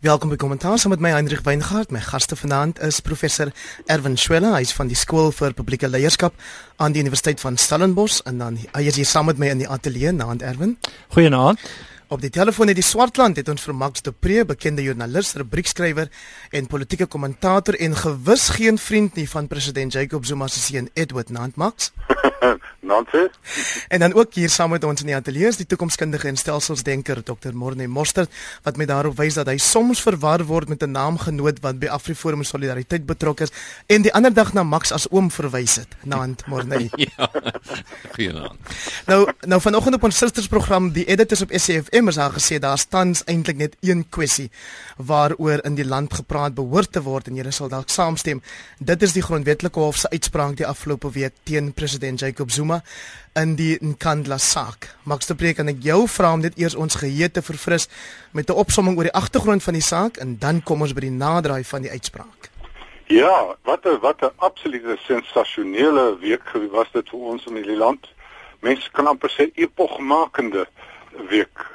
Welkom by Kommentaar saam met my Hendrik Weingart. My gaste vanaand is professor Erwin Schwella, hy's van die skool vir publieke leierskap aan die Universiteit van Stellenbosch en dan hy is hier saam met my in die ateljee, naand Erwin. Goeienaand. Op die telefoon uit die Swartland het ons vir Max de Pre, bekende joernalis, rubriekskrywer en politieke kommentator en gewis geen vriend nie van president Jacob Zuma se seun Edward Nant Max. Nancy. En dan ook hier saam met ons in die ateljee is die toekomskundige en stelselsdenker Dr. Morne Mostert wat my daarop wys dat hy soms verwar word met 'n naamgenoot wat by Afriforum Solidariteit betrokke is en die ander dag na Max as oom verwys het. Nant Morne. ja. Goeienaand. Nou nou vanoggend op ons sustersprogram die editors op SAFM immers al gesê daar staan eintlik net een kwessie waaroor in die land gepraat behoort te word en julle sal dalk saamstem. Dit is die grondwetlike hof se uitspraak die afgelope week teen president Jacob Zuma in die Nkandla saak. Max de Preek en ek jou vra om dit eers ons geheue te verfris met 'n opsomming oor die agtergrond van die saak en dan kom ons by die naderdraai van die uitspraak. Ja, wat 'n wat 'n absolute sensasionele week was dit vir ons in die land. Mense kan amper sê epogmakende week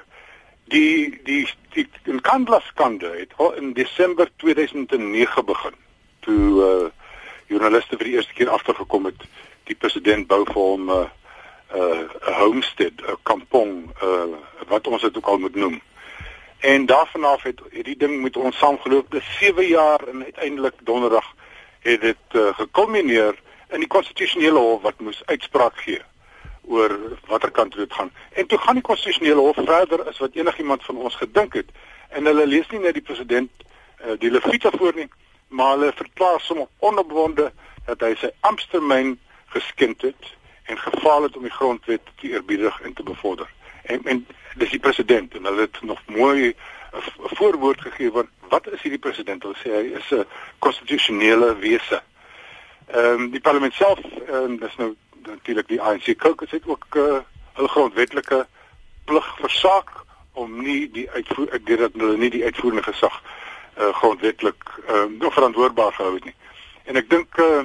die die die in Kandlaskande het al in Desember 2009 begin toe uh joernaliste vir die eerste keer agtergekom het die president bou vir hom 'n uh, 'n uh, homestead, 'n kampong, uh wat ons dit ook al moet noem. En daarvan af het, het die ding met ons saamgeloop. Dis 7 jaar en uiteindelik donderdag het dit uh, gekulmineer in die konstitusionele hof wat moes uitspraak gee oor watter kant dit gaan. En toe gaan die konstitusionele hof verder as wat enigiemand van ons gedink het. En hulle lees nie net die president uh, die leviete voor nie, maar hulle verklaar sommer onopwonde dat hy sy amptetermyn geskend het en gefaal het om die grondwet te eerbiedig en te bevorder. En en dis die president en hulle het nog mooi 'n voorwoord gegee van wat is hierdie president? Hulle sê hy is 'n konstitusionele wese. Ehm um, die parlement self en um, dis nou natuurlik die ANC caucus het ook uh, hulle grondwetlike plig versaak om nie die uitvoer ek weet dat hulle nie die uitvoerende gesag uh, grondwetlik uh, verantwoordbaar gehou het nie. En ek dink uh,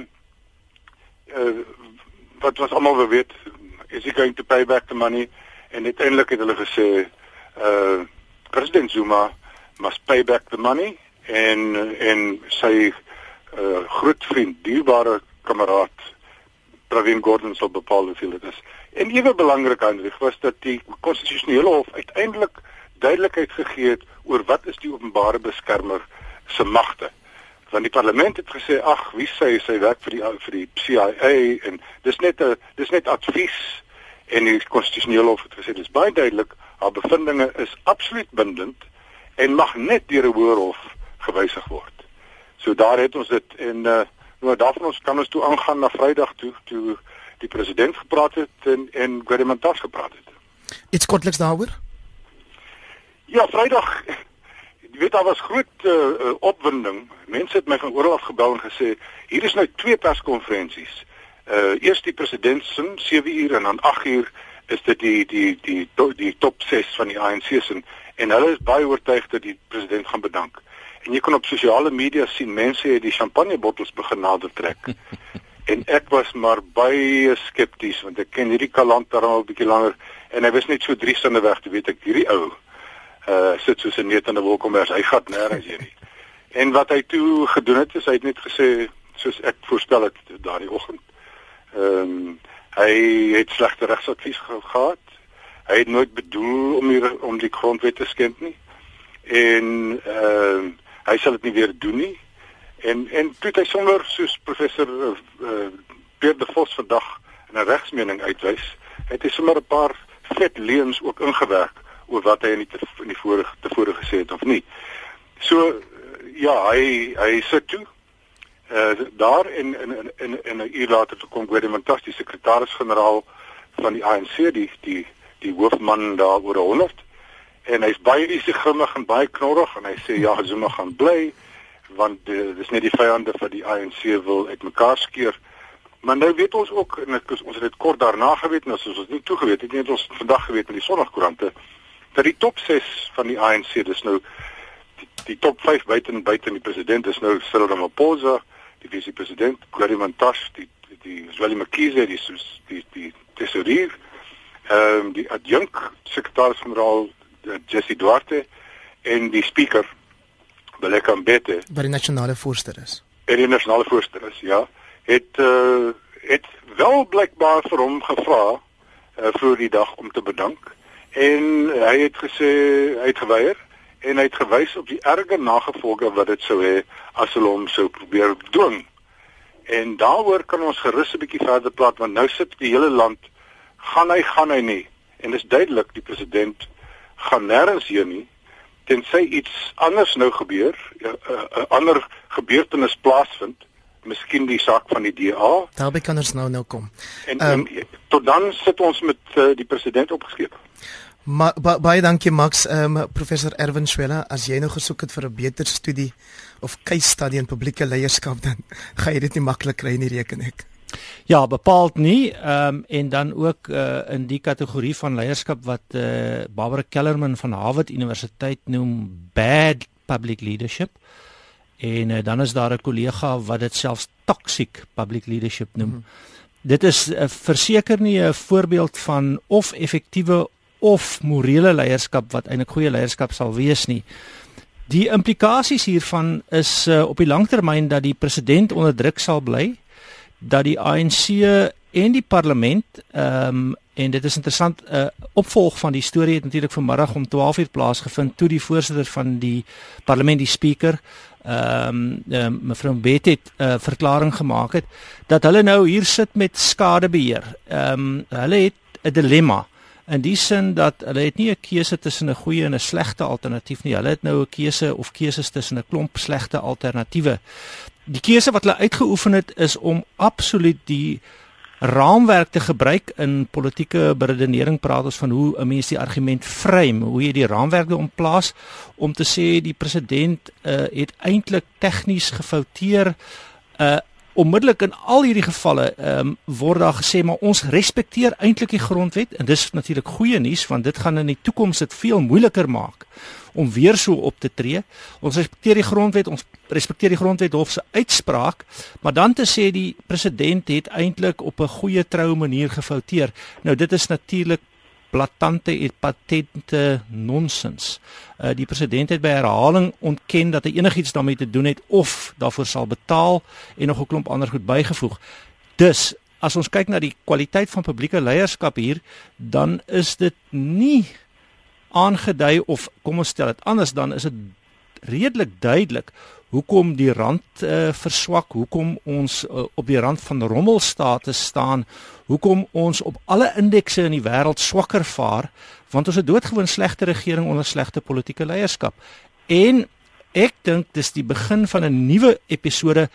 uh, wat ons almal weet is he going to pay back the money en uiteindelik het hulle gesê uh president Zuma must pay back the money en en sy uh, groot vriend dierbare kameraad Pravin Gordhan sal bepaal hoeveel dit is. En ewe belangrik Hendrik was dat die konstitusionele hof uiteindelik duidelikheid gegee het oor wat is die openbare beskermer se magte. Want die parlement het gesê ag, wie sê sy werk vir die vir die CIA en dis net 'n dis net advies en die konstitusionele hof het gesê dis baie duidelik haar bevindinge is absoluut bindend en mag net deur 'n hoër hof gewysig word. So daar het ons dit en uh Nou daarvan ons kan ons toe aangaan na Vrydag toe toe die president gepraat het en en Guedemantas gepraat het. Iets kortliks daaroor? Ja, Vrydag jy weet daar was groot uh, opwinding. Mense het my van oral af gebel en gesê hier is nou twee perskonferensies. Uh eers die president se 7 uur en dan 8 uur is dit die die die die, die top 6 van die ANC se en hulle is baie oortuig dat die president gaan bedank. En jy kan op sosiale media sien mense het die champagnebottels begin nader trek. en ek was maar baie skepties want ek ken hierdie kalant daar al 'n bietjie langer en hy was net so drie sinne weg, weet ek, hierdie ou. Uh sit soos 'n neut in 'n wolkombers, hy gaan nêrens heen nie. En wat hy toe gedoen het, is hy het net gesê soos ek voorspel het daardie oggend. Ehm um, hy het slegte regsadvies gehad. Hy het nooit bedoel om hier om die grondwet te skend nie. En ehm uh, hy sal dit nie weer doen nie. En en toe hy sonder soos professor uh, Pierre de Vos vandag 'n regsmening uitwys, het hy sommer 'n paar vet leuns ook ingewerk oor wat hy in die in die vorige tevore gesê het of nie. So uh, ja, hy hy sit toe uh, daar in in in in 'n uur later toe kom Gwede Mantastie sekretaris-generaal van die ANC die die die hoofman daar oor 100 en hy's baie isig grimmig en baie knorrig en hy sê ja Zuma gaan bly want uh, dis net die vyande van die ANC wil uitmekaar skeer. Maar nou weet ons ook en ek, ons het dit kort daarna geweet nou soos ons nie toegeweet het nie het ons vandag geweet met die sonnigkoerante dat die top 6 van die ANC dis nou die, die top 5 buite en buite die president is nou Cyril Ramaphosa, die vice-president Gwede Mantashe, die die Zweli Mkhize, die die die, die tesourier, ehm um, die adjunk sekretaris-generaal Jesse Duarte en die speaker Beleka Mbete wat die nasionale voorsteur is. En die nasionale voorsteur is, ja, het uh het wel blykbaar vir hom gevra uh voor die dag om te bedank en hy het gesê hy het geweier en hy het gewys op die erge nagevolge wat dit sou hê as hulle hom sou probeer dwing. En daaroor kan ons gerus 'n bietjie verder praat want nou sit die hele land gaan hy gaan hy nie en dit is duidelik die president gaan nêrens heen nie tensy iets anders nou gebeur 'n ja, uh, uh, ander gebeurtenis plaasvind miskien die saak van die DA daarby kan ons nou nou kom. En, um, en tot dan sit ons met uh, die president opgeskep Ma, ba, baie dankie Max, ehm um, professor Erwin Swela, as jy nou gesoek het vir 'n beter studie of case study in publieke leierskap dan gaan jy dit nie maklik kry nie reken ek. Ja, bepaald nie. Ehm um, en dan ook uh, in die kategorie van leierskap wat eh uh, Barbara Kellerman van Harvard Universiteit noem bad public leadership. En uh, dan is daar 'n kollega wat dit selfs toxic public leadership noem. Mm -hmm. Dit is uh, verseker nie 'n voorbeeld van of effektiewe of morele leierskap wat eintlik goeie leierskap sal wees nie. Die implikasies hiervan is uh, op die langtermyn dat die president onder druk sal bly, dat die ANC en die parlement ehm um, en dit is interessant 'n uh, opvolg van die storie het natuurlik vanmiddag om 12:00 plaasgevind toe die voorsitter van die parlement die speaker ehm um, um, mevrou Bet het 'n uh, verklaring gemaak het dat hulle nou hier sit met skadebeheer. Ehm um, hulle het 'n dilemma in die sin dat hulle het nie 'n keuse tussen 'n goeie en 'n slegte alternatief nie. Hulle het nou 'n keuse of keuses tussen 'n klomp slegte alternatiewe. Die keuse wat hulle uitgeoefen het is om absoluut die raamwerk te gebruik in politieke beredenering praat ons van hoe 'n mens die argument frame, hoe jy die raamwerke omplaas om te sê die president uh, het eintlik tegnies gefouteer uh, onmiddellik in al hierdie gevalle ehm um, word daar gesê maar ons respekteer eintlik die grondwet. En dis natuurlik goeie nuus want dit gaan in die toekoms dit veel moeiliker maak om weer so op te tree. Ons respekteer die grondwet, ons respekteer die grondwet hof se uitspraak, maar dan te sê die president het eintlik op 'n goeie troue manier gefouteer. Nou dit is natuurlik blaatante en patente nonsens. Uh die president het by herhaling ontken dat hy enigiets daarmee te doen het of daarvoor sal betaal en nog 'n klomp ander goed bygevoeg. Dus as ons kyk na die kwaliteit van publieke leierskap hier, dan is dit nie aangedui of kom ons stel dit anders dan is dit redelik duidelik hoekom die rand uh, verswak, hoekom ons uh, op die rand van rommelstate staan, hoekom ons op alle indekse in die wêreld swakker vaar, want ons het doodgewoon slegte regering onder slegte politieke leierskap. En ek dink dis die begin van 'n nuwe episode.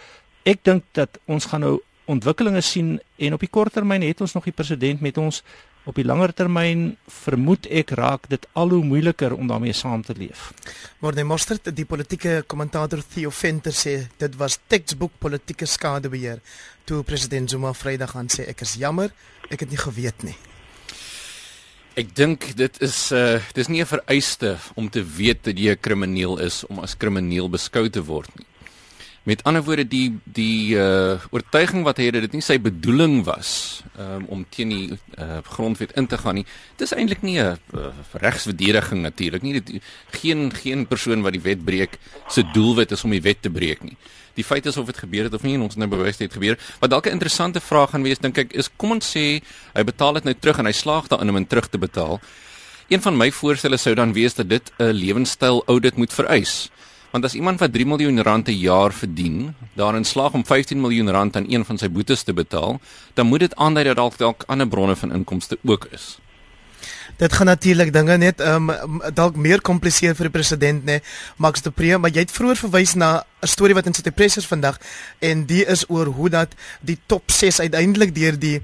Ek dink dat ons gaan nou ontwikkelinge sien en op die kort termyn het ons nog die president met ons op die langer termyn vermoed ek raak dit al hoe moeiliker om daarmee saam te leef. Maar die mosterd die politieke kommentator Theo Venter sê dit was textbook politieke skadebeheer toe president Zuma Vrydag aan sê ek is jammer, ek het nie geweet nie. Ek dink dit is uh dis nie 'n vereiste om te weet dat jy 'n krimineel is om as krimineel beskou te word nie. Met ander woorde die die uh oortuiging wat hy het dat dit nie sy bedoeling was um, om teen die uh, grondwet in te gaan nie. Dit is eintlik nie 'n uh, regsverdediging natuurlik nie. Dit geen geen persoon wat die wet breek se doelwit is om die wet te breek nie. Die feit is of dit gebeur het of nie en ons nou bewys het gebeur. Wat dalk 'n interessante vraag gaan wees dink ek is kom ons sê hy betaal dit nou terug en hy slaag daarin om dit terug te betaal. Een van my voorstelle sou dan wees dat dit 'n lewenstyl audit moet vereis. Want as iemand wat 3 miljoen rand per jaar verdien, daarin slaag om 15 miljoen rand aan een van sy boetes te betaal, dan moet dit aandui dat dalk dalk ander bronne van inkomste ook is. Dit gaan natuurlik dinge net ehm um, dalk meer kompliseer vir die president nê, Max de Pre, maar jy het vroeër verwys na 'n storie wat in presse is vandag en die is oor hoe dat die top 6 uiteindelik deur die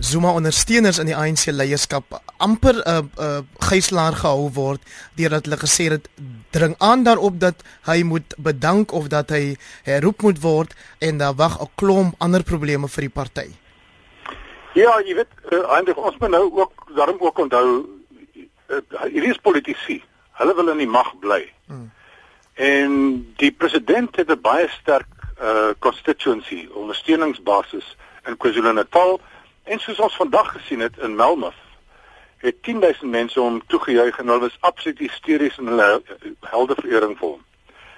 Zuma ondersteuners in die ANC leierskap amper 'n uh, eh, uh, eh, gijslaar gehou word deurdat hulle gesê het dring aan daarop dat hy moet bedank of dat hy herroep moet word en daar wag 'n klomp ander probleme vir die party. Ja, jy weet, uh, eintlik ons moet nou ook daarom ook onthou uh, hierdie is politici. Hulle wil in die mag bly. Hmm. En die president het 'n baie sterk uh constituency, ondersteuningsbasis in KwaZulu-Natal en soos ons vandag gesien het in Melmoth het 10000 mense hom toegejuig en hulle was absoluut hysteries in hulle helde verering vir hom.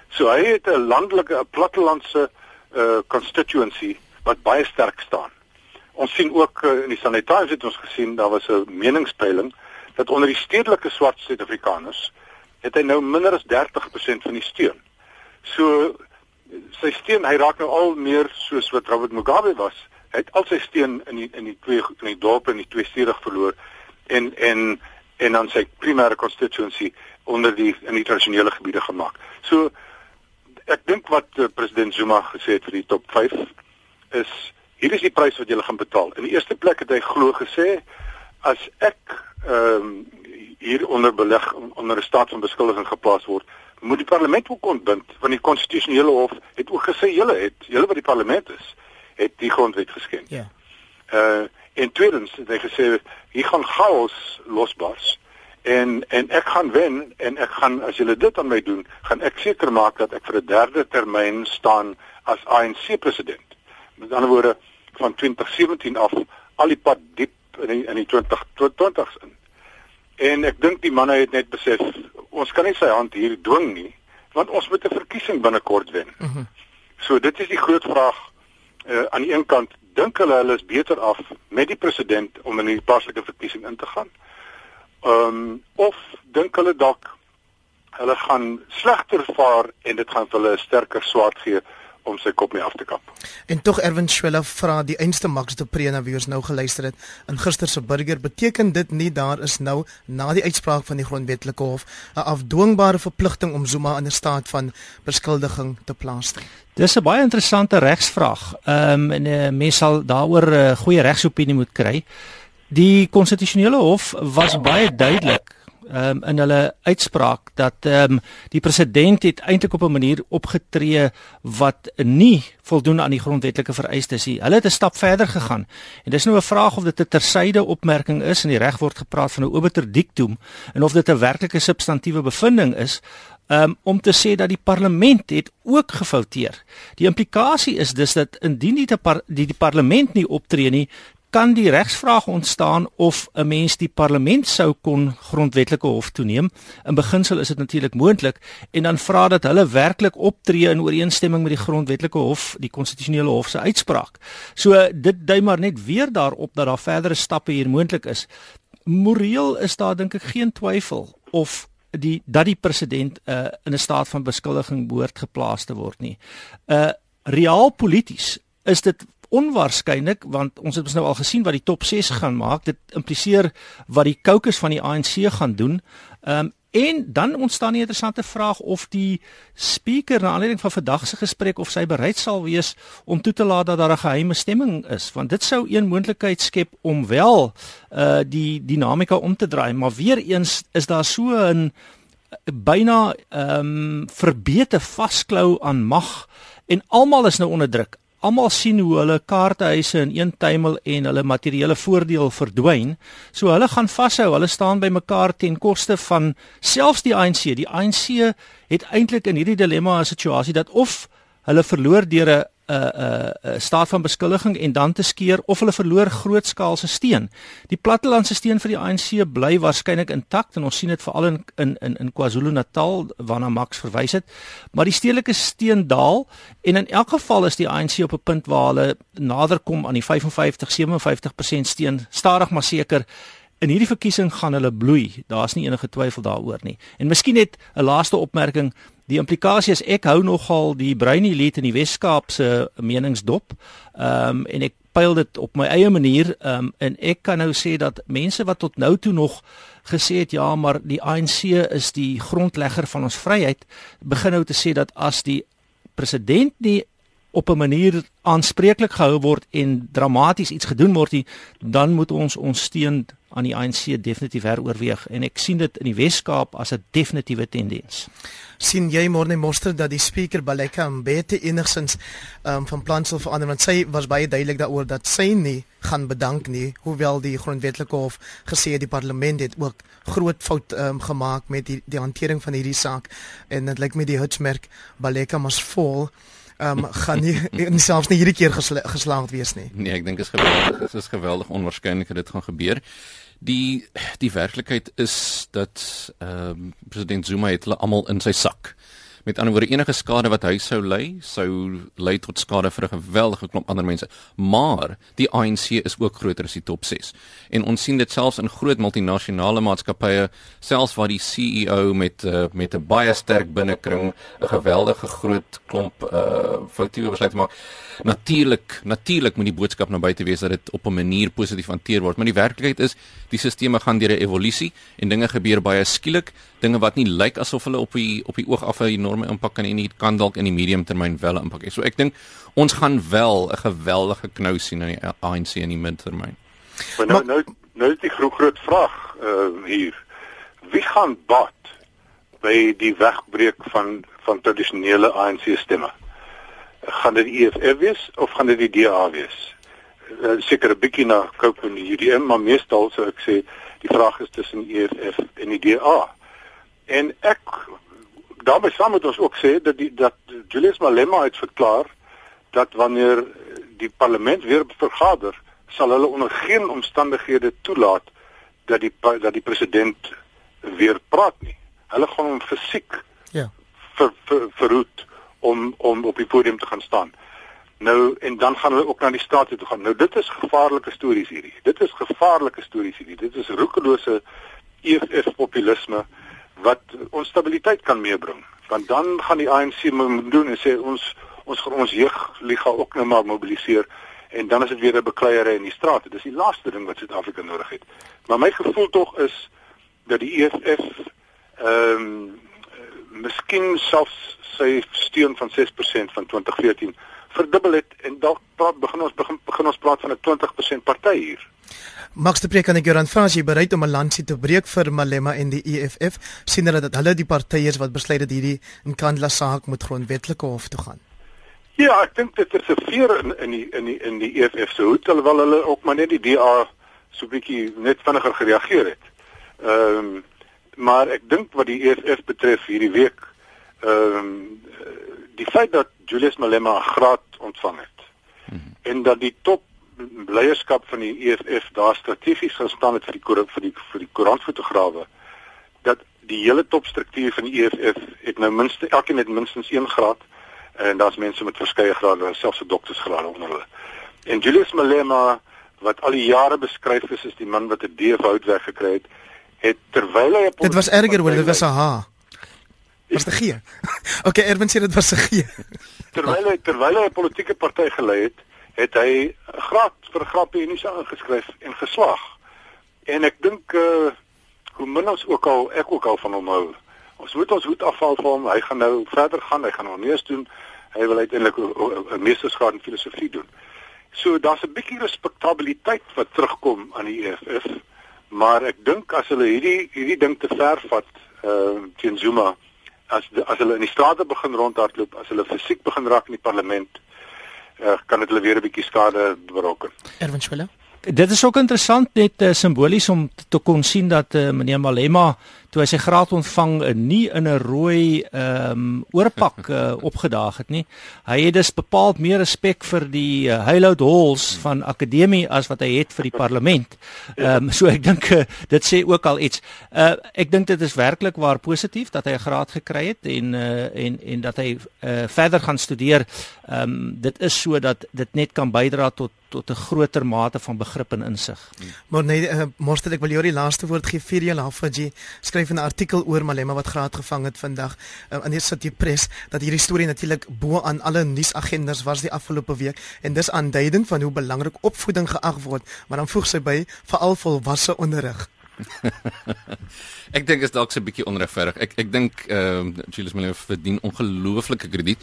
So hy het 'n landelike 'n plattelandse uh constituency wat baie sterk staan. Ons sien ook uh, in die Sunday Times het ons gesien daar was 'n meningspeiling dat onder die stedelike swart Suid-Afrikaners het hy nou minder as 30% van die steun. So sy steun, hy raak nou al meer soos wat Robert Mugabe was. Hy het al sy steun in die in die twee in die dorpe en die twee stede verloor en en en dan sy primêre constituency onder die in die tradisionele gebiede gemaak. So ek dink wat uh, president Zuma gesê het vir die top 5 is hier is die prys wat jy gaan betaal. In die eerste plek het hy glo gesê as ek ehm um, hier onder belig onder 'n staat van beskuldiging geplaas word, moet die parlement ook ontbind van die konstitusionele hof het ook gesê julle het julle wat die parlement is, het die grondwet geskend. Ja. Uh en tweedens het hy gesê hier gaan chaos losbars en en ek gaan wen en ek gaan as julle dit aan my doen, gaan ek seker maak dat ek vir 'n derde termyn staan as ANC president. Met ander woorde van 2017 af al die pad diep in die, in die 2020s in. En ek dink die manne het net besef ons kan nie sy hand hier dwing nie want ons moet 'n verkiesing binnekort wen. Mm -hmm. So dit is die groot vraag uh, aan die een kant dink hulle hulle is beter af met die president om in die plaaslike verkiesing in te gaan. Ehm um, of dink hulle dalk hulle gaan slegter vaar en dit gaan vir hulle 'n sterker swaard gee om sy kop mee af te kap. En tog Erwin Schwella vra die einste Max de Prena wie ons nou geluister het in gister se burger beteken dit nie daar is nou na die uitspraak van die grondwetlike hof 'n afdwingbare verpligting om Zuma in 'n staat van beskuldiging te plaas nie. Dis 'n baie interessante regsvraag. Ehm um, en uh, mens sal daaroor 'n uh, goeie regsopinie moet kry. Die konstitusionele hof was baie duidelik um, in hulle uitspraak dat um, die president het eintlik op 'n manier opgetree wat nie voldoen aan die grondwetlike vereistes nie. Hulle het 'n stap verder gegaan. En dis nou 'n vraag of dit 'n tersyde opmerking is en die reg word gepraat van 'n obiter dictum en of dit 'n werklike substantiëre bevinding is um, om te sê dat die parlement het ook gefouteer. Die implikasie is dus dat indien die, die, die parlement nie optree nie, kan die regsvraag ontstaan of 'n mens die parlement sou kon grondwetlike hof toeneem. In beginsel is dit natuurlik moontlik en dan vra dat hulle werklik optree in ooreenstemming met die grondwetlike hof, die konstitusionele hof se uitspraak. So dit dui maar net weer daarop dat daar verdere stappe hier moontlik is. Moreel is daar dink ek geen twyfel of die dat die president uh, in 'n staat van beskuldiging behoort geplaas te word nie. Uh reaal polities is dit onwaarskynlik want ons het ons nou al gesien wat die top 6 gaan maak. Dit impliseer wat die caucus van die ANC gaan doen. Ehm um, en dan ontstaan 'n interessante vraag of die speaker na aanleiding van vandag se gesprek of sy bereid sal wees om toe te laat dat daar 'n geheime stemming is want dit sou een moontlikheid skep om wel uh die dinamika om te draai maar weer eens is daar so 'n byna ehm um, verbeete vasklou aan mag en almal is nou onder druk almal sien hoe hulle kaarthuise in een tuimel en hulle materiële voordeel verdwyn. So hulle gaan vashou, hulle staan by mekaar ten koste van selfs die ANC. Die ANC het eintlik in hierdie dilemma 'n situasie dat of hulle verloor deur 'n 'n 'n staat van beskuldiging en dan te skeer of hulle verloor grootskaalse steun. Die plattelandse steun vir die ANC bly waarskynlik intact en ons sien dit veral in in in, in KwaZulu-Natal waarna Max verwys het, maar die stedelike steun daal en in elk geval is die ANC op 'n punt waar hulle nader kom aan die 55-57% steun, stadig maar seker In hierdie verkiesing gaan hulle bloei. Daar's nie enige twyfel daaroor nie. En miskien net 'n laaste opmerking Die implikasie is ek hou nogal die bruin elite in die Wes-Kaap se meningsdop. Ehm um, en ek pyl dit op my eie manier ehm um, en ek kan nou sê dat mense wat tot nou toe nog gesê het ja, maar die ANC is die grondlegger van ons vryheid, begin nou te sê dat as die president nie op 'n manier aanspreeklik gehou word en dramaties iets gedoen word, nie, dan moet ons ons steun aan die ANC definitief heroorweeg. En ek sien dit in die Wes-Kaap as 'n definitiewe tendens. Sien jy môre moster dat die speaker Baleka Mbete enigsins um, van plan sal verander? Want sy was baie duidelik daaroor dat sy nie gaan bedank nie hoewel die grondwetlike hof gesê het die parlement het ook groot fout um, gemaak met die die hantering van hierdie saak. En dit lyk my die hitsmerk Baleka mos vol um, gaan nie selfs nie hierdie keer gesla geslaagd wees nie. Nee, ek dink is geweldig. Dit is geweldig onwaarskynlik dat dit gaan gebeur. Die die werklikheid is dat ehm um, president Zuma het hulle almal in sy sak. Met ander woorde enige skade wat hy sou ly, sou lei tot skade vir 'n geweldige klomp ander mense. Maar die ANC is ook groter as die top 6. En ons sien dit selfs in groot multinasjonale maatskappye, selfs waar die CEO met uh, met 'n baie sterk binnekring 'n geweldige groot klomp uh foutiewe besluite maak. Natuurlik, natuurlik moet die boodskap na buite wees dat dit op 'n manier positief hanteer word, maar die werklikheid is die stelsels gaan deur 'n evolusie en dinge gebeur baie skielik, dinge wat nie lyk asof hulle op die op die oog af 'n enorme impak kan hê nie, kan dalk in die medium termyn wel 'n impak hê. So ek dink ons gaan wel 'n geweldige knou sien in die ANC in die midtermyn. Maar nou nou nou is die groot groot vraag uh hier. Wie gaan bad by die wegbreek van van tradisionele ANC stemme? gaan dit die EFF wees of gaan dit die DA wees? Uh, Seker 'n bietjie na koop in die UDM, maar meestal sou ek sê die vraag is tussen EFF en die DA. En ek daarmee saam moet ons ook sê dat die dat Julius Malema het verklaar dat wanneer die parlement weer vergader, sal hulle onder geen omstandighede toelaat dat die dat die president weer praat nie. Hulle gaan hom fisiek ja ver, ver, verhoed om om op die podium te gaan staan. Nou en dan gaan hulle ook na die staat toe gaan. Nou dit is gevaarlike stories hierdie. Dit is gevaarlike stories hierdie. Dit is roekelose EFF populisme wat onstabiliteit kan meebring. Want dan gaan die ANC moet doen en sê ons ons gaan ons jeugliga ook nou maar mobiliseer en dan is dit weer 'n bekleierery in die strate. Dis die laaste ding wat Suid-Afrika nodig het. Maar my gevoel tog is dat die EFF ehm um, miskien selfs sy steun van 6% van 2014 verdubbel het en dalk praat begin ons begin begin ons praat van 'n 20% party hier. Max de Preek kan ek jou dan vra as jy bereid om 'n landsie te breek vir Malema en die EFF sien hulle dat hulle die partye is wat besluit dat hierdie Nkandla saak moet grondwetlike hof toe gaan. Ja, ek dink dit is 'n veer in in die in die in die EFF se hoed terwyl hulle ook maar net die DA so bietjie net vinniger gereageer het. Ehm um, maar ek dink wat die EFF betref hierdie week ehm um, die feit dat Julius Malema 'n graad ontvang het mm -hmm. en dat die top leierskap van die EFF daar strategies gestaan het vir die vir die vir die koerantfotograwe dat die hele topstruktuur van die EFF het nou minstens elkeen het minstens 1 graad en daar's mense met verskeie grade selfs 'n doktorsgraad onder hulle. En Julius Malema wat al die jare beskryf is as die man wat 'n DV houtwerk gekry het, het terwyl hy Dit was erger hoor, dit was 'n H. Was dit G? okay, Erwin sê dit was 'n G. terwyl hy terwyl hy 'n politieke party gelei het, het hy graad vir grappie en nie aangeskryf en geslaag. En ek dink uh hoe min ons ook al ek ook al van hom hou. Ons moet ons hoed afval vir hom. Hy gaan nou verder gaan, hy gaan nog meer doen. Hy wil uiteindelik 'n meestersgraad in filosofie doen. So daar's 'n bietjie respektabiliteit wat terugkom aan die EFF maar ek dink as hulle hierdie hierdie ding te ver vat uh teen Zuma as as hulle in die strate begin rondhardloop as hulle fisiek begin raak in die parlement uh, kan dit hulle weer 'n bietjie skade berokken. Erwin Schwelle Dit is ook interessant net uh, simbolies om te kon sien dat uh, meneer Malema toe hy sy graad ontvang uh, nie in 'n rooi ehm um, oorpak uh, opgedaag het nie. Hy het dus bepaald meer respek vir die uh, Heiloud Halls van akademie as wat hy het vir die parlement. Ehm um, so ek dink uh, dit sê ook al iets. Uh, ek dink dit is werklik waar positief dat hy 'n graad gekry het en uh, en en dat hy uh, verder gaan studeer. Ehm um, dit is so dat dit net kan bydra tot tot 'n groter mate van begrip en insig. Maar nee, uh, Morster, ek wil jou die laaste woord gee vir jou Lafaji. Skryf 'n artikel oor Malema wat graad gevang het vandag uh, in die City Press dat hierdie storie natuurlik bo aan alle nuusagendas was die afgelope week en dis aanduidend van hoe belangrik opvoeding geag word, maar dan voeg sy by veral volwasse onderrig. ek dink is dalk so 'n bietjie onregverdig. Ek ek dink ehm uh, Julius Malema verdien ongelooflike krediet.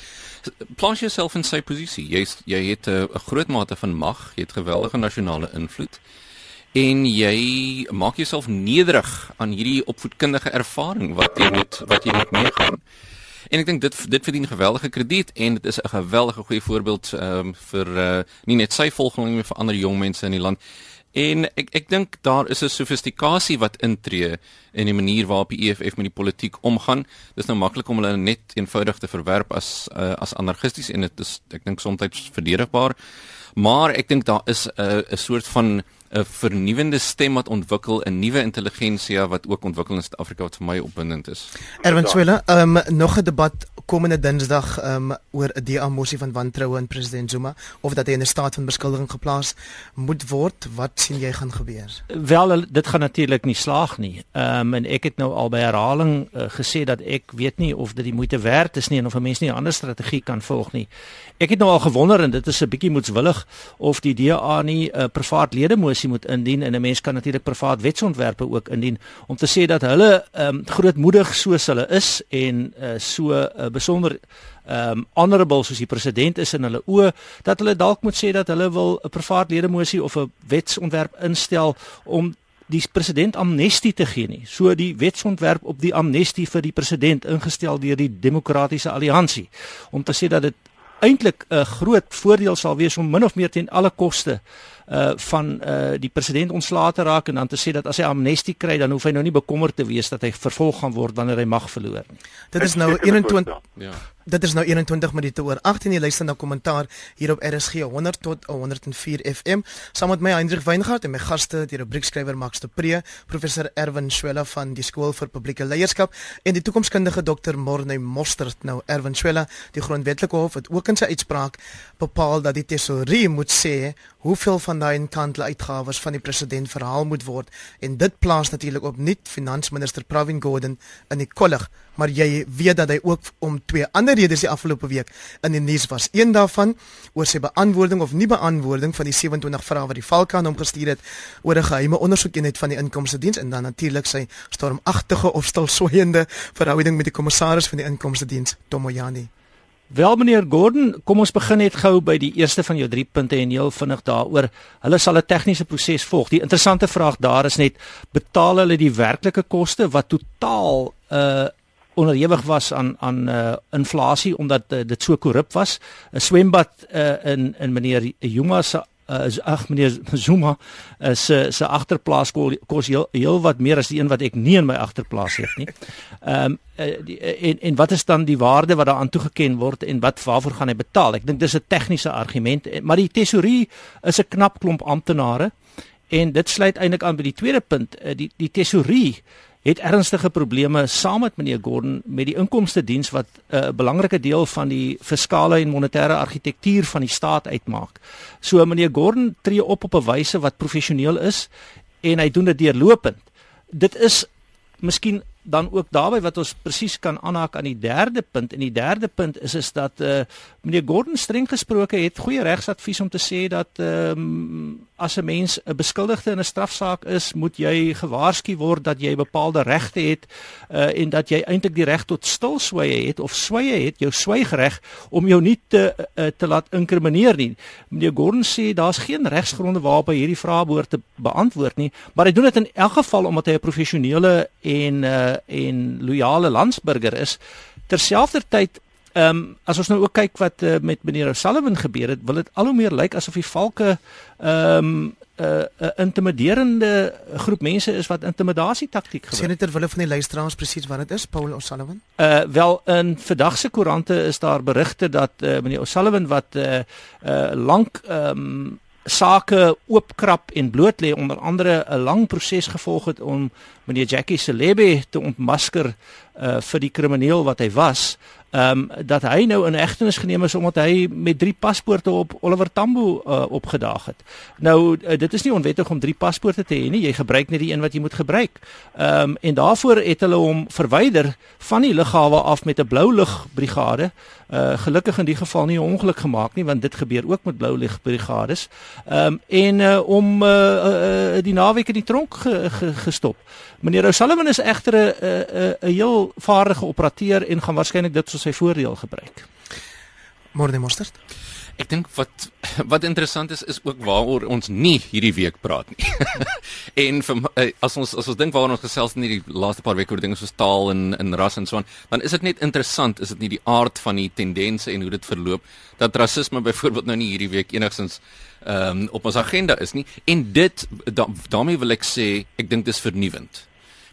Plaas jouself in sy posisie. Jy's jy het 'n uh, groot mate van mag, jy het geweldige nasionale invloed en jy maak jouself nederig aan hierdie opvoedkundige ervaring wat jy met wat jy met meegaan. En ek dink dit dit verdien geweldige krediet en dit is 'n geweldige goeie voorbeeld ehm um, vir uh, nie net sy volgelinge maar vir ander jong mense in die land. En ek ek dink daar is 'n sofistikasie wat intree in die manier waarop die EFF met die politiek omgaan. Dis nou maklik om hulle net eenvoudig te verwerp as uh, as anargisties en dit is ek dink soms verdedigbaar. Maar ek dink daar is 'n uh, 'n soort van 'n vernuwende stem wat ontwikkel 'n nuwe intelligensia wat ook ontwikkel in Suid-Afrika wat vir my opwindend is. Erwin Swela, ehm um, nog 'n debat komende Dinsdag ehm um, oor 'n DA-mosie van wantroue aan president Zuma of dat hy in 'n staat van beskuldiging geplaas moet word. Wat sien jy gaan gebeur? Wel, dit gaan natuurlik nie slaag nie. Ehm um, en ek het nou al by herhaling uh, gesê dat ek weet nie of dit die moeite werd is nie en of 'n mens nie 'n ander strategie kan volg nie. Ek het nou al gewonder en dit is 'n bietjie moetswillig of die DA nie 'n uh, privaat lede mosie moet indien en 'n mens kan natuurlik privaat wetsontwerpe ook indien om te sê dat hulle ehm um, grootmoedig soos hulle is en uh, so uh, besonder ehm um, honorable soos die president is in hulle oë dat hulle dalk moet sê dat hulle wil 'n privaat lede mosie of 'n wetsontwerp instel om die president amnestie te gee nie. So die wetsontwerp op die amnestie vir die president ingestel deur die demokratiese alliansie om te sê dat dit eintlik 'n groot voordeel sal wees om min of meer teen alle koste uh van uh die president ontslae te raak en dan te sê dat as hy amnestie kry dan hoef hy nou nie bekommerd te wees dat hy vervolg gaan word wanneer hy mag verloor nie. Dit is nou 21 Ja. Dit is nou 21 minute oor 8 en jy luister na kommentaar hier op RSG 100 tot 104 FM saam met my Hendrik Weingart en my gaste die rubriekskrywer Max de Pre, professor Erwin Swela van die skool vir publieke leierskap en die toekomskundige dokter Morney Mostert. Nou Erwin Swela, die grondwetlike hof het ook in sy uitspraak bepaal dat die tesourier moet sê hoeveel van daai inkantle uitgawes van die president verhaal moet word en dit plaas natuurlik op nuut finansminister Pravin Gordhan in die kollig maar jy weet dat hy ook om twee ander redes die afgelope week in die nuus was. Een daarvan oor sy beantwoording of nie beantwoording van die 27 vrae wat die Valke aan hom gestuur het oor 'n geheime ondersoekeenheid van die inkomste diens en dan natuurlik sy stormagtige of stilswyende verhouding met die kommissaris van die inkomste diens Tomoyani. Wel meneer Gordon, kom ons begin net gou by die eerste van jou drie punte en heel vinnig daaroor. Hulle sal 'n tegniese proses volg. Die interessante vraag daar is net betaal hulle die werklike koste wat totaal 'n uh, onderhewig was aan aan uh, inflasie omdat uh, dit so korrup was. 'n Swembad uh, in in meneer Juma se uh, ag meneer Zuma uh, se agterplaas kos heel, heel wat meer as die een wat ek nie in my agterplaas het nie. Ehm um, uh, en en wat is dan die waarde wat daaraan toegeken word en wat waarvoor gaan hy betaal? Ek dink dis 'n tegniese argument, maar die tesourier is 'n knap klomp amptenare en dit sluit eintlik aan by die tweede punt, uh, die die tesourier het ernstige probleme saam met meneer Gordon met die inkomste diens wat eh, 'n uh, belangrike deel van die fiskale en monetêre argitektuur van die staat uitmaak. So meneer Gordon tree op op 'n wyse wat professioneel is en hy doen dit deurlopend. Dit is miskien dan ook daarbey wat ons presies kan aanhaak aan die derde punt en die derde punt is is dat uh, meneer Gordon streng gesproke het goeie regsadvies om te sê dat um, as 'n mens 'n beskuldigde in 'n strafsaak is, moet jy gewaarsku word dat jy bepaalde regte het uh, en dat jy eintlik die reg tot stilswye het of swye het, jou swygreg om jou nie te uh, te laat inkrimineer nie. Meneer Gordon sê daar's geen regsgronde waarop hy hierdie vrae behoort te beantwoord nie, maar hy doen dit in elk geval omdat hy 'n professionele en uh, en loyale landsburger is. Terselfdertyd Ehm um, as ons nou ook kyk wat uh, met meneer O'Sullivan gebeur het, wil dit al hoe meer lyk asof die valke ehm um, 'n uh, 'n uh, intimiderende groep mense is wat intimidasie taktiek gebruik. Dit terwyl van die luisteraars presies wat dit is, Paul O'Sullivan? Uh wel in vandag se koerante is daar berigte dat uh, meneer O'Sullivan wat uh, uh lank ehm um, sake oopkrap en bloot lê onder andere 'n lang proses gevolg het om meneer Jackie Celebe te ontmasker uh vir die krimineel wat hy was ehm um, dat hy nou in egtenis geneem is omdat hy met drie paspoorte op Oliver Tambo uh, opgedaag het. Nou uh, dit is nie onwettig om drie paspoorte te hê nie. Jy gebruik net die een wat jy moet gebruik. Ehm um, en daarvoor het hulle hom verwyder van die lughawe af met 'n blou lig brigade. Uh gelukkig in die geval nie 'n ongeluk gemaak nie want dit gebeur ook met blou lig brigades. Ehm um, en uh, om uh, uh, die naweek in die tronk ge, ge, gestop. Meneer O'Sullivan is egter 'n 'n 'n heel vaardige operateur en gaan waarskynlik dit tot sy voordeel gebruik. Môre mosterd. Ek dink wat wat interessant is is ook waaroor ons nie hierdie week praat nie. en vir, eh, as ons as ons dink waaroor ons gesels in hierdie laaste paar weke oor dinge soos taal en en ras en so aan, dan is dit net interessant, is dit nie die aard van die tendense en hoe dit verloop dat rasisme byvoorbeeld nou nie hierdie week enigstens ehm um, op ons agenda is nie en dit da, daarmee wil ek sê ek dink dis vernuwend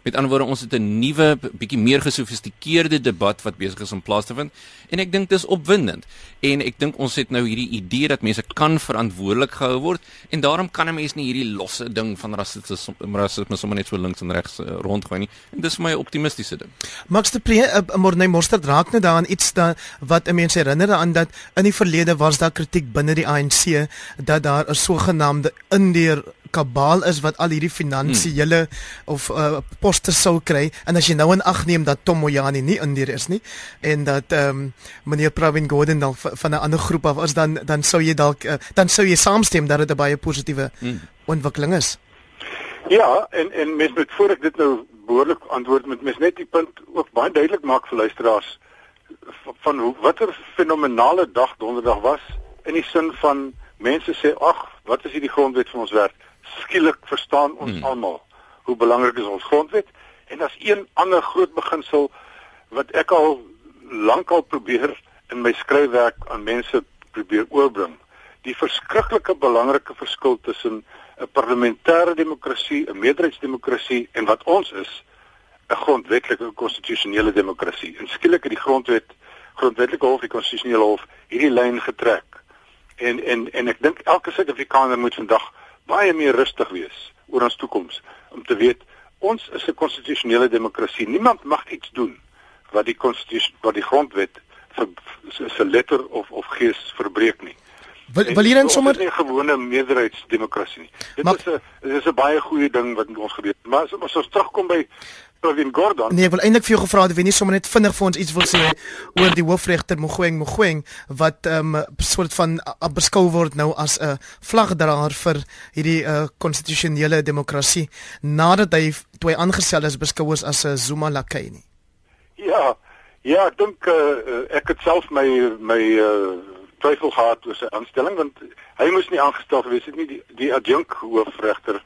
Met ander woorde, ons het 'n nuwe bietjie meer gesofistikeerde debat wat besig is om plaas te vind en ek dink dis opwindend. En ek dink ons het nou hierdie idee dat mense kan verantwoordelik gehou word en daarom kan 'n mens nie hierdie losse ding van rasisme rasisme sommer net so links en regs uh, rondgooi nie. En dis vir my 'n optimistiese ding. Max de Pre, uh, Morney Mostert raak net daaraan iets da, wat 'n mens herinner aan dat in die verlede was daar kritiek binne die ANC dat daar 'n sogenaamde indeer kabal is wat al hierdie finansiële hmm. of uh, poste sou kry en as jy nou in ag neem dat Tom Moyani nie in hier is nie en dat ehm um, meneer Pravin Gordhan dan van 'n ander groep af is dan dan sou jy dalk uh, dan sou jy saamstem dat dit 'n baie positiewe hmm. ontwikkeling is. Ja, en en mens moet voor ek dit nou behoorlik antwoord met mens net die punt ook baie duidelik maak vir luisteraars van hoe watter fenominale dag donderdag was in die sin van mense sê ag wat is hierdie grondwet van ons werk skielik verstaan ons hmm. almal hoe belangrik is ons grondwet en daar's een ander groot beginsel wat ek al lankal probeer in my skryfwerk aan mense probeer oorbring die verskriklike belangrike verskil tussen 'n parlementêre demokrasie, 'n meerderheidsdemokrasie en wat ons is 'n grondwetlike konstitusionele demokrasie. En skielik het die grondwet grondwetlike hof, die konstitusionele hof hierdie lyn getrek. En en en ek dink elke Suid-Afrikaner moet vandag baie meer rustig wees oor ons toekoms om te weet ons is 'n konstitusionele demokrasie. Niemand mag iets doen wat die konstitusie wat die grondwet se letter of of gees verbreek nie. Wil wil hier dan sommer 'n gewone meerderheidsdemokrasie nie. Dit maar, is 'n dit is 'n baie goeie ding wat met ons gebeur. Maar as, as ons terugkom by Provin Gordon. Nee, ek wil eintlik vir jou gevra het of jy nie sommer net vinnig vir ons iets wil sê oor die hoofregter Mogoeng Mogoeng wat ehm um, soort van uh, beskou word nou as 'n uh, vlagdraer vir hierdie uh, konstitusionele demokrasie nadat hy toe hy aangestel is beskou is as 'n uh, Zuma lakai nie. Ja. Ja, ek dink uh, ek het self my my uh, twyfel gehad oor sy aanstelling want hy moes nie aangestel gewees het nie die die adjunk hoofregter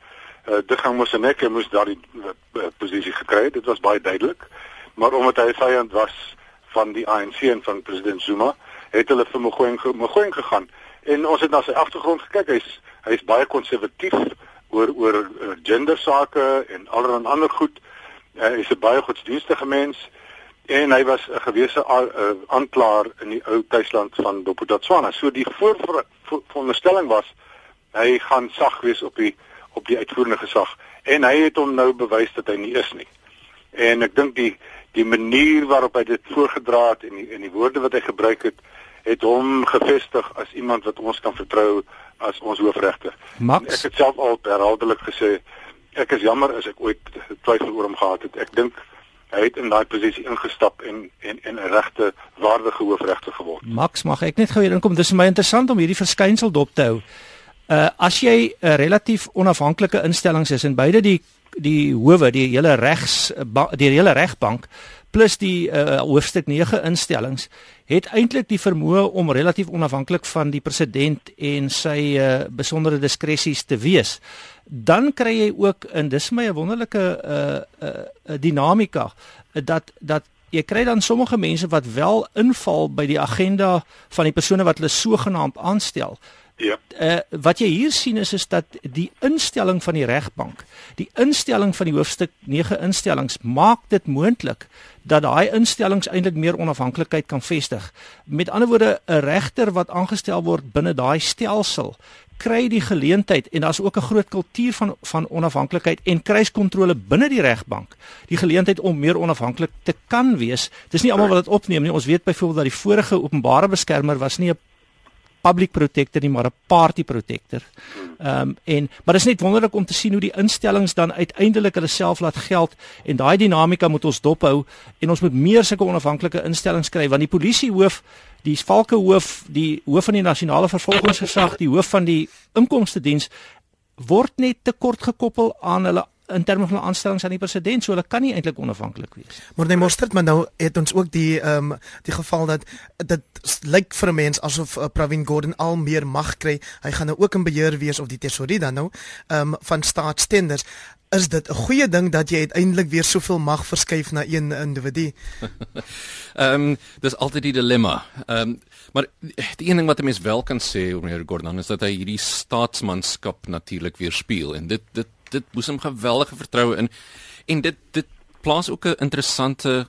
uh, dit gaan mos en ek moes daardie uh, posisie gekry het. Dit was baie duidelik. Maar omdat hy vyand was van die ANC en van president Zuma, het hulle vir Mogoeng Mogoeng gegaan. En ons het na sy agtergrond gekyk. Hy's hy's baie konservatief oor oor uh, gender sake en allerlei ander goed. Uh, hy is 'n baie godsdienstige mens en hy was 'n gewese aanklaer in die ou tuisland van Dopotatswana. So die vooronderstelling was hy gaan sag wees op die op die uitvoerende gesag en hy het hom nou bewys dat hy nie is nie. En ek dink die die manier waarop hy dit voorgedra het en die, en die woorde wat hy gebruik het het hom gevestig as iemand wat ons kan vertrou as ons hoofregter. Ek het self al herhaaldelik gesê ek is jammer as ek ooit twyfel oor hom gehad het. Ek dink hy het in daai posisie ingestap en en en 'n regte waardige hoofregter geword. Max, mag ek net gou hier inkom? Dis vir my interessant om hierdie verskynsel dop te hou. Uh as jy 'n uh, relatief onafhanklike instellings is en beide die die howe, die hele regs die hele regbank plus die uh, hoofstuk 9 instellings het eintlik die vermoë om relatief onafhanklik van die president en sy uh, besondere diskresies te wees. Dan kry jy ook in dis my 'n wonderlike uh, uh, dinamika dat dat jy kry dan sommige mense wat wel inval by die agenda van die persone wat hulle sogenaamd aanstel. Ja. Uh, wat jy hier sien is is dat die instelling van die regbank, die instelling van die hoofstuk 9 instellings maak dit moontlik dat daai instellings eintlik meer onafhanklikheid kan vestig. Met ander woorde, 'n regter wat aangestel word binne daai stelsel kry die geleentheid en daar's ook 'n groot kultuur van van onafhanklikheid en kruiskontrole binne die regbank. Die geleentheid om meer onafhanklik te kan wees. Dis nie almal wat dit opneem nie. Ons weet byvoorbeeld dat die vorige openbare beskermer was nie 'n public protector nie maar 'n party protector. Ehm um, en maar dit is net wonderlik om te sien hoe die instellings dan uiteindelik hulle self laat geld en daai dinamika moet ons dophou en ons moet meer sulke onafhanklike instellings kry want die polisiehoof, die valke hoof, die hoof van die nasionale vervolgingsgesag, die hoof van die inkomste diens word net te kort gekoppel aan hulle in terme van aanstellings aan die president, so hulle kan nie eintlik onafhanklik wees. Maar nee, mosterd maar nou het ons ook die ehm um, die geval dat dit lyk vir 'n mens asof uh, Pravin Gordhan al meer mag kry. Hy gaan nou ook in beheer wees of die tesourier dan nou ehm um, van staatstenders. Is dit 'n goeie ding dat jy uiteindelik weer soveel mag verskuif na een individu? Ehm um, dis altyd die dilemma. Ehm um, maar die een ding wat 'n mens wel kan sê oor meneer Gordhan is dat hy hierdie staatsmanskap natuurlik weerspieël en dit dit dit boesem geweldige vertroue in en dit dit plaas ook 'n interessante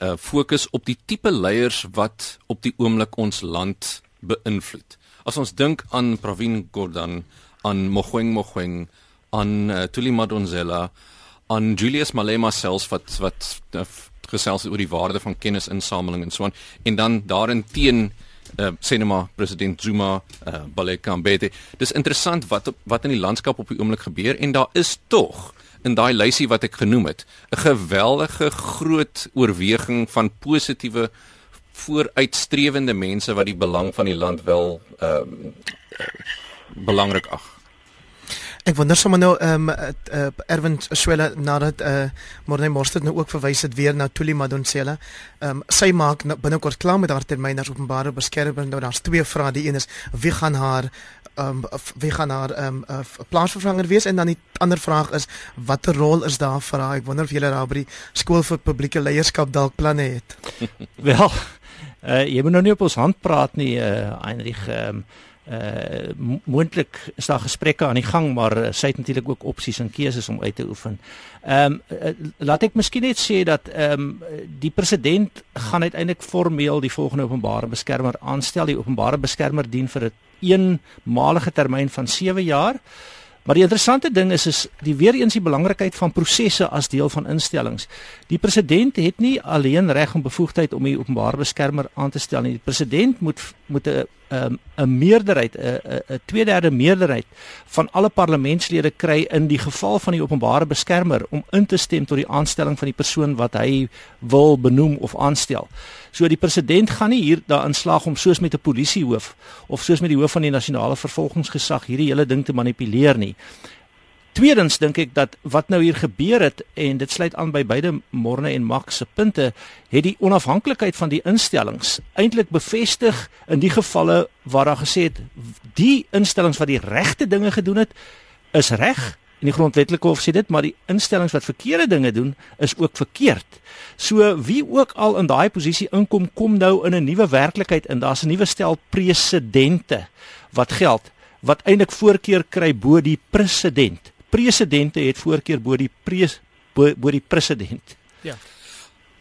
uh fokus op die tipe leiers wat op die oomblik ons land beïnvloed. As ons dink aan Pravin Gordhan, aan Mogoeng Mogoeng, aan uh, Thuli Madonsela, aan Julius Malema selfs wat wat uh, gesels oor die waarde van kennisinsameling en so aan en dan daarin teen uh, net maar president Zuma uh, Baleka Mbete. Dis interessant wat wat in die landskap op die oomblik gebeur en daar is tog in daai lysie wat ek genoem het 'n geweldige groot oorweging van positiewe vooruitstrewende mense wat die belang van die land wel ehm uh, belangrik ag. Ek wonder sommer nou ehm um, uh, Erwin Swela nadat eh uh, Morne Morstad nou ook verwys het weer na Tuli Madonsela. Ehm um, sy maak nou binnekort klaar met haar termyn as openbare beskermer. Nou daar's twee vrae. Die een is wie gaan haar ehm um, wie gaan haar ehm um, uh, plaasvervanger wees en dan die ander vraag is watter rol is daar vir haar? Ek wonder of julle daar by die skool vir publieke leierskap dalk planne het. Wel, uh, jy moet nou nie op ons hand praat nie, uh, Heinrich. Ehm um, uh moontlik is daar gesprekke aan die gang maar uh, sy het natuurlik ook opsies en keuses om uit te oefen. Ehm um, uh, laat ek miskien net sê dat ehm um, die president gaan uiteindelik formeel die volgende openbare beskermer aanstel. Die openbare beskermer dien vir 'n eenmalige termyn van 7 jaar. Maar die interessante ding is is die weer eens die belangrikheid van prosesse as deel van instellings. Die president het nie alleen reg om bevoegdheid om die openbare beskermer aan te stel nie. Die president moet moet 'n um, 'n meerderheid 'n 'n 2/3 meerderheid van alle parlementslede kry in die geval van die openbare beskermer om in te stem tot die aanstelling van die persoon wat hy wil benoem of aanstel. So die president gaan nie hier daarin slaag om soos met 'n polisiehoof of soos met die hoof van die nasionale vervolgingsgesag hierdie hele ding te manipuleer nie. Tweedens dink ek dat wat nou hier gebeur het en dit sluit aan by beide Morne en Max se punte, het die onafhanklikheid van die instellings eintlik bevestig in die gevalle waar daar gesê het die instellings wat die regte dinge gedoen het is reg en die grondwetlike hof sê dit, maar die instellings wat verkeerde dinge doen is ook verkeerd. So wie ook al in daai posisie inkom, kom nou in 'n nuwe werklikheid en daar's 'n nuwe stel presedente wat geld wat eintlik voorkeur kry bo die president presidente het voorkeur bo die pres bo, bo die president. Ja.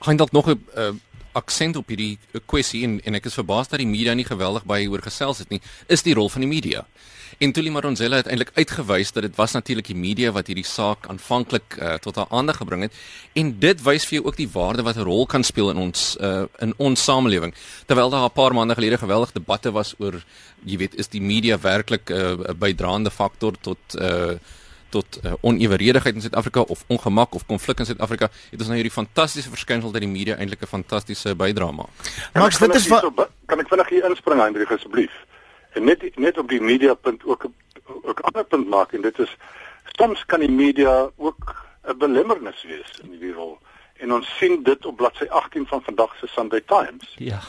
Gaan dalk nog 'n uh, aksent op hierdie kwessie en en ek is verbaas dat die media nie geweldig baie oor gesels het nie, is die rol van die media. En Tuli Maronzella het eintlik uitgewys dat dit was natuurlik die media wat hierdie saak aanvanklik uh, tot haar aandag gebring het en dit wys vir jou ook die waarde wat 'n rol kan speel in ons uh, in ons samelewing. Terwyl daar 'n paar maande gelede geweldig debatte was oor jy weet is die media werklik 'n uh, bydraende faktor tot uh, tot uh, oneweredigheid in Suid-Afrika of ongemak of konflik in Suid-Afrika, het ons nou hierdie fantastiese verskynsel dat die media eintlik 'n fantastiese bydrae maak. Maar dit is wat kan ek vinnig hier inspring Hendrik asseblief? En net net op die media punt ook ook ander punt maak en dit is soms kan die media ook 'n belemmernis wees in hierdie rol. En ons sien dit op bladsy 18 van vandag se Sunday Times. Ja.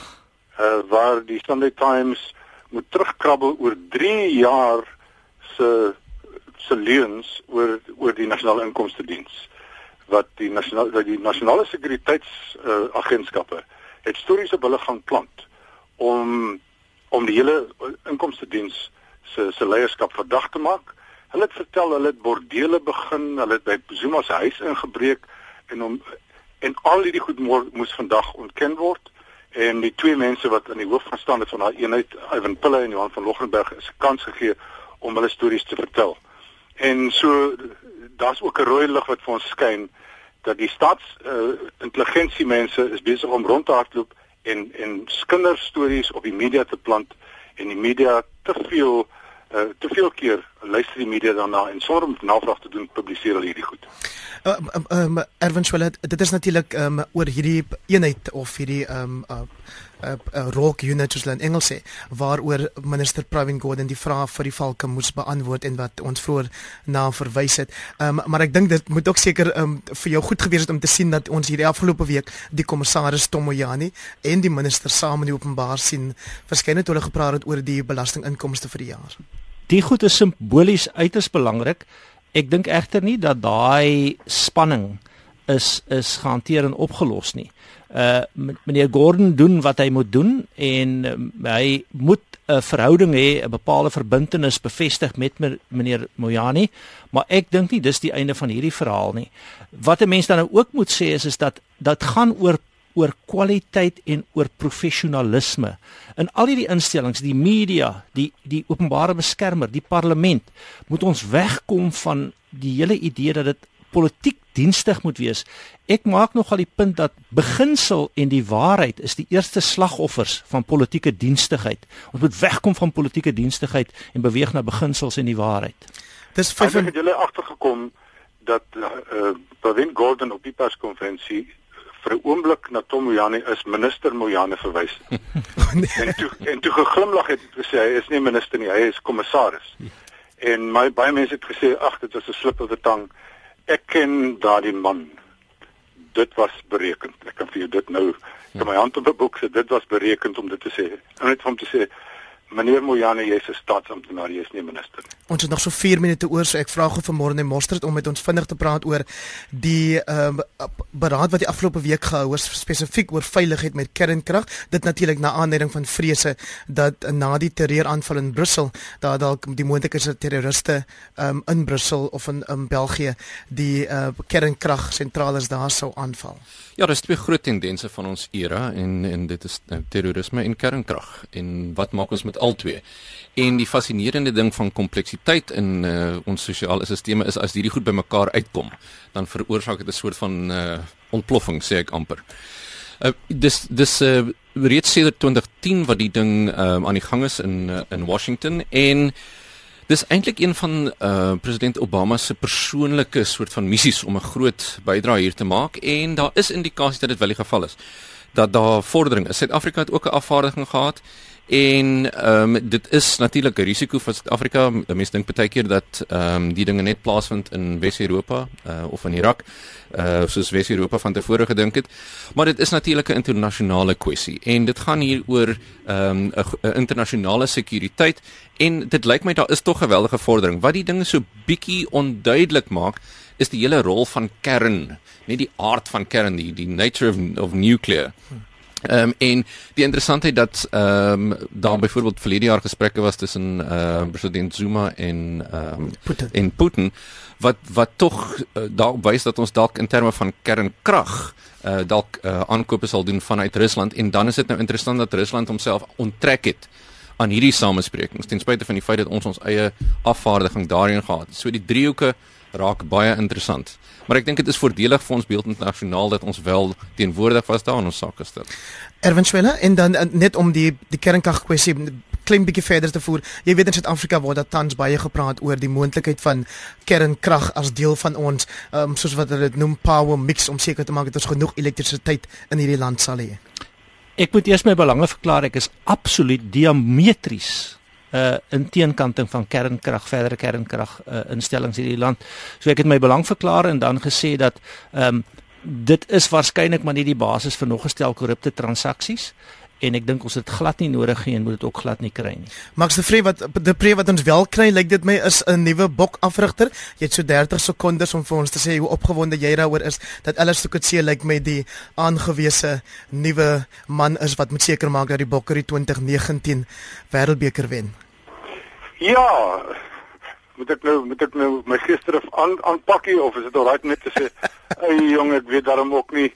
Uh waar die Sunday Times moet terugkrabbel oor 3 jaar se se leuns oor oor die nasionale inkomste diens wat die nasionale wat die nasionale sekuriteits uh, agentskappe het stories op hulle gaan plant om om die hele inkomste diens se se leierskap verdag te maak. Hulle het vertel hulle het bordele begin, hulle het by Zuma se huis ingebreek en om en al hierdie goed moes vandag ontken word en die twee mense wat aan die hoof gaan staan het van daai eenheid, Ivan Pille en Johan van Loggenberg is kans gegee om hulle stories te vertel. En so daar's ook 'n rooi lig wat vir ons skyn dat die staats uh, intelligensiemense is besig om rond te hardloop en en kinderstories op die media te plant en die media te veel uh, te veel keer luister die media daarna en sonder om navraag te doen publiseer hulle hierdie goed. Ehm uh, um, um, Erwin Swillet, dit is natuurlik ehm um, oor hierdie eenheid of hierdie ehm um, uh, uh, uh, rock unit soos hulle in Engels sê waaroor minister Pravin Gordhan die vrae vir die valke moes beantwoord en wat ons vroeër na verwys het. Um, maar ek dink dit moet ook seker um, vir jou goed gewees het om te sien dat ons hierdie afgelope week die kommissaris Tomoyani en die minister saam in die openbaar sien verskyn het hulle gepraat het oor die belastinginkomste vir die jaar. Die goed is simbolies uiters belangrik. Ek dink egter nie dat daai spanning is is gehanteer en opgelos nie. Uh meneer Gordon doen wat hy moet doen en um, hy moet 'n verhouding hê, 'n bepaalde verbintenis bevestig met meneer Moyani, maar ek dink nie dis die einde van hierdie verhaal nie. Wat 'n mens dan nou ook moet sê is is dat dat gaan oor oor kwaliteit en oor professionalisme. In al hierdie instellings, die media, die die openbare beskermer, die parlement, moet ons wegkom van die hele idee dat dit politiek dienstig moet wees. Ek maak nogal die punt dat beginsel en die waarheid is die eerste slagoffers van politieke dienstigheid. Ons moet wegkom van politieke dienstigheid en beweeg na beginsels en die waarheid. Dis vyf van julle agtergekom dat uh, uh Pravin Gordhan op die perskonferensie vir 'n oomblik na Tom Moyane is minister Moyane verwys. en toe en toe geglimlag het en gesê hy is nie minister nie, hy is kommissaris. En my baie mense het gesê ag dit was 'n slip of the tongue. Ek ken daardie man. Dit was bereken. Ek kan vir jou dit nou in my hand op 'n boek sê dit was bereken om dit te sê. Net om te sê Meneer Mojane, jy is 'n staatsamptenaar, jy is nie minister nie. Ons het nog so 4 minute oor, so ek vra gou vanmôre net Mostert om met ons vinnig te praat oor die ehm uh, beraad wat die afgelope week gehou is spesifiek oor veiligheid met kernkrag. Dit natuurlik na aanleiding van vrese dat na die terreuraanval in Brussel, daar dalk die moontlikheid is dat terroriste ehm um, in Brussel of in, in België die uh, kernkragsentrale daar sou aanval. Ja, daar's twee groot tendense van ons era en en dit is uh, terrorisme en kernkrag. En wat maak ons met met albei. En die fascinerende ding van kompleksiteit in uh, ons sosiale stelsels is as hierdie goed bymekaar uitkom, dan veroorsaak dit 'n soort van uh, ontploffing, sê ek amper. Uh, dis dis uh, reeds sedert 2010 wat die ding uh, aan die gang is in uh, in Washington en dis eintlik een van uh, president Obama se persoonlike soort van missies om 'n groot bydrae hier te maak en daar is indikasies dat dit wel die geval is dat daar vordering is. Suid-Afrika het ook 'n afvaardiging gehad En ehm um, dit is natuurlik 'n risiko vir Suid-Afrika. Mense dink baie keer dat ehm um, die dinge net plaasvind in Wes-Europa uh, of in Irak, uh, soos Wes-Europa van tevore gedink het. Maar dit is natuurlik 'n internasionale kwessie en dit gaan hier oor ehm um, 'n internasionale sekuriteit en dit lyk my daar is tog geweldige vordering. Wat die dinge so bietjie onduidelik maak is die hele rol van kern, nie die aard van kern, die die nature of, of nuclear. Hmm. Ehm um, en die interessantheid dat ehm um, daar byvoorbeeld verlede jaar gesprekke was tussen ehm uh, president Zuma en ehm um, Putin. en Putin wat wat tog uh, dalk wys dat ons dalk in terme van kernkrag uh, dalk uh, aankope sal doen vanuit Rusland en dan is dit nou interessant dat Rusland homself onttrek het aan hierdie samesprekings ten spyte van die feit dat ons ons eie afvaardiging daarin gehad het. So die driehoeke raak baie interessant. Maar ek dink dit is voordelig vir ons beeld internasionaal dat ons wel teenwoordig was daar in ons sake stel. Erwin Schwelle en dan uh, net om die die kernkrag kwessie klein bietjie verder te voer. Jy weet in Suid-Afrika word daar tans baie gepraat oor die moontlikheid van kernkrag as deel van ons um, soos wat hulle dit noem power mix om seker te maak dat ons genoeg elektrisiteit in hierdie land sal hê. Ek moet eers my belange verklaar. Ek is absoluut diametries uh in teenkanting van kernkrag verdere kernkrag uh, instellings in die land. So ek het my belang verklaar en dan gesê dat ehm um, dit is waarskynlik maar nie die basis vir nog gestel korrupte transaksies en ek dink ons het glad nie nodig nie en moet dit ook glad nie kry nie. Max de Vree wat die pre wat ons wel kry lyk dit my is 'n nuwe bokafrigter. Jy het so 30 sekondes om vir ons te sê hoe opgewonde jy daaroor is dat alles so kutse lyk met die aangewese nuwe man is wat moet seker maak dat die Bokker die 2019 Wêreldbeker wen. Ja. Moet ek nou moet ek nou my gister aan aanpakkie of is dit alraai net te sê, "Ag jong, ek weet daarom ook nie."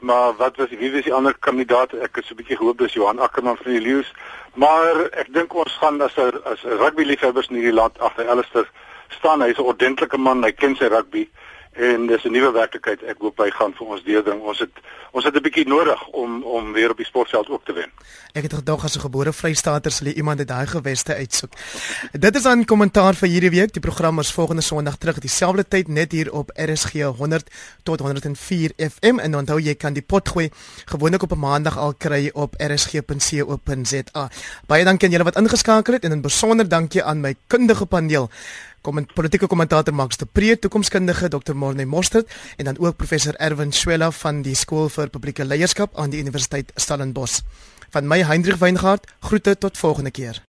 Maar wat was wie was die ander kandidaat? Ek het so 'n bietjie gehoop dis Johan Ackerman van die Lions. Maar ek dink ons gaan as 'n as rugby liefhebbers in hierdie land agter Alistair staan. Hy's 'n ordentlike man, hy ken sy rugby en dis 'n nuwe werklikheid. Ek hoop hy gaan vir ons deurdring. Ons het ons het 'n bietjie nodig om om weer op die sportveld ook te wen. Ek het gedog as 'n gebore Vrystaaters sal jy iemand uit daai geweste uitsoek. Dit is aan kommentaar vir hierdie week. Die program is volgende Sondag terug dieselfde tyd net hier op RSG 100 tot 104 FM en onthou jy kan die pot gooi gewoonlik op 'n maandag al kry op rsg.co.za. Baie dankie aan julle wat ingeskakel het en 'n besonder dankie aan my kundige paneel kom 'n politieke kommentator Max de Pre, toekomskundige Dr. Morne Mostert en dan ook professor Erwin Swela van die skool vir publieke leierskap aan die Universiteit Stellenbosch. Van my Hendrik Weingart, groete tot volgende keer.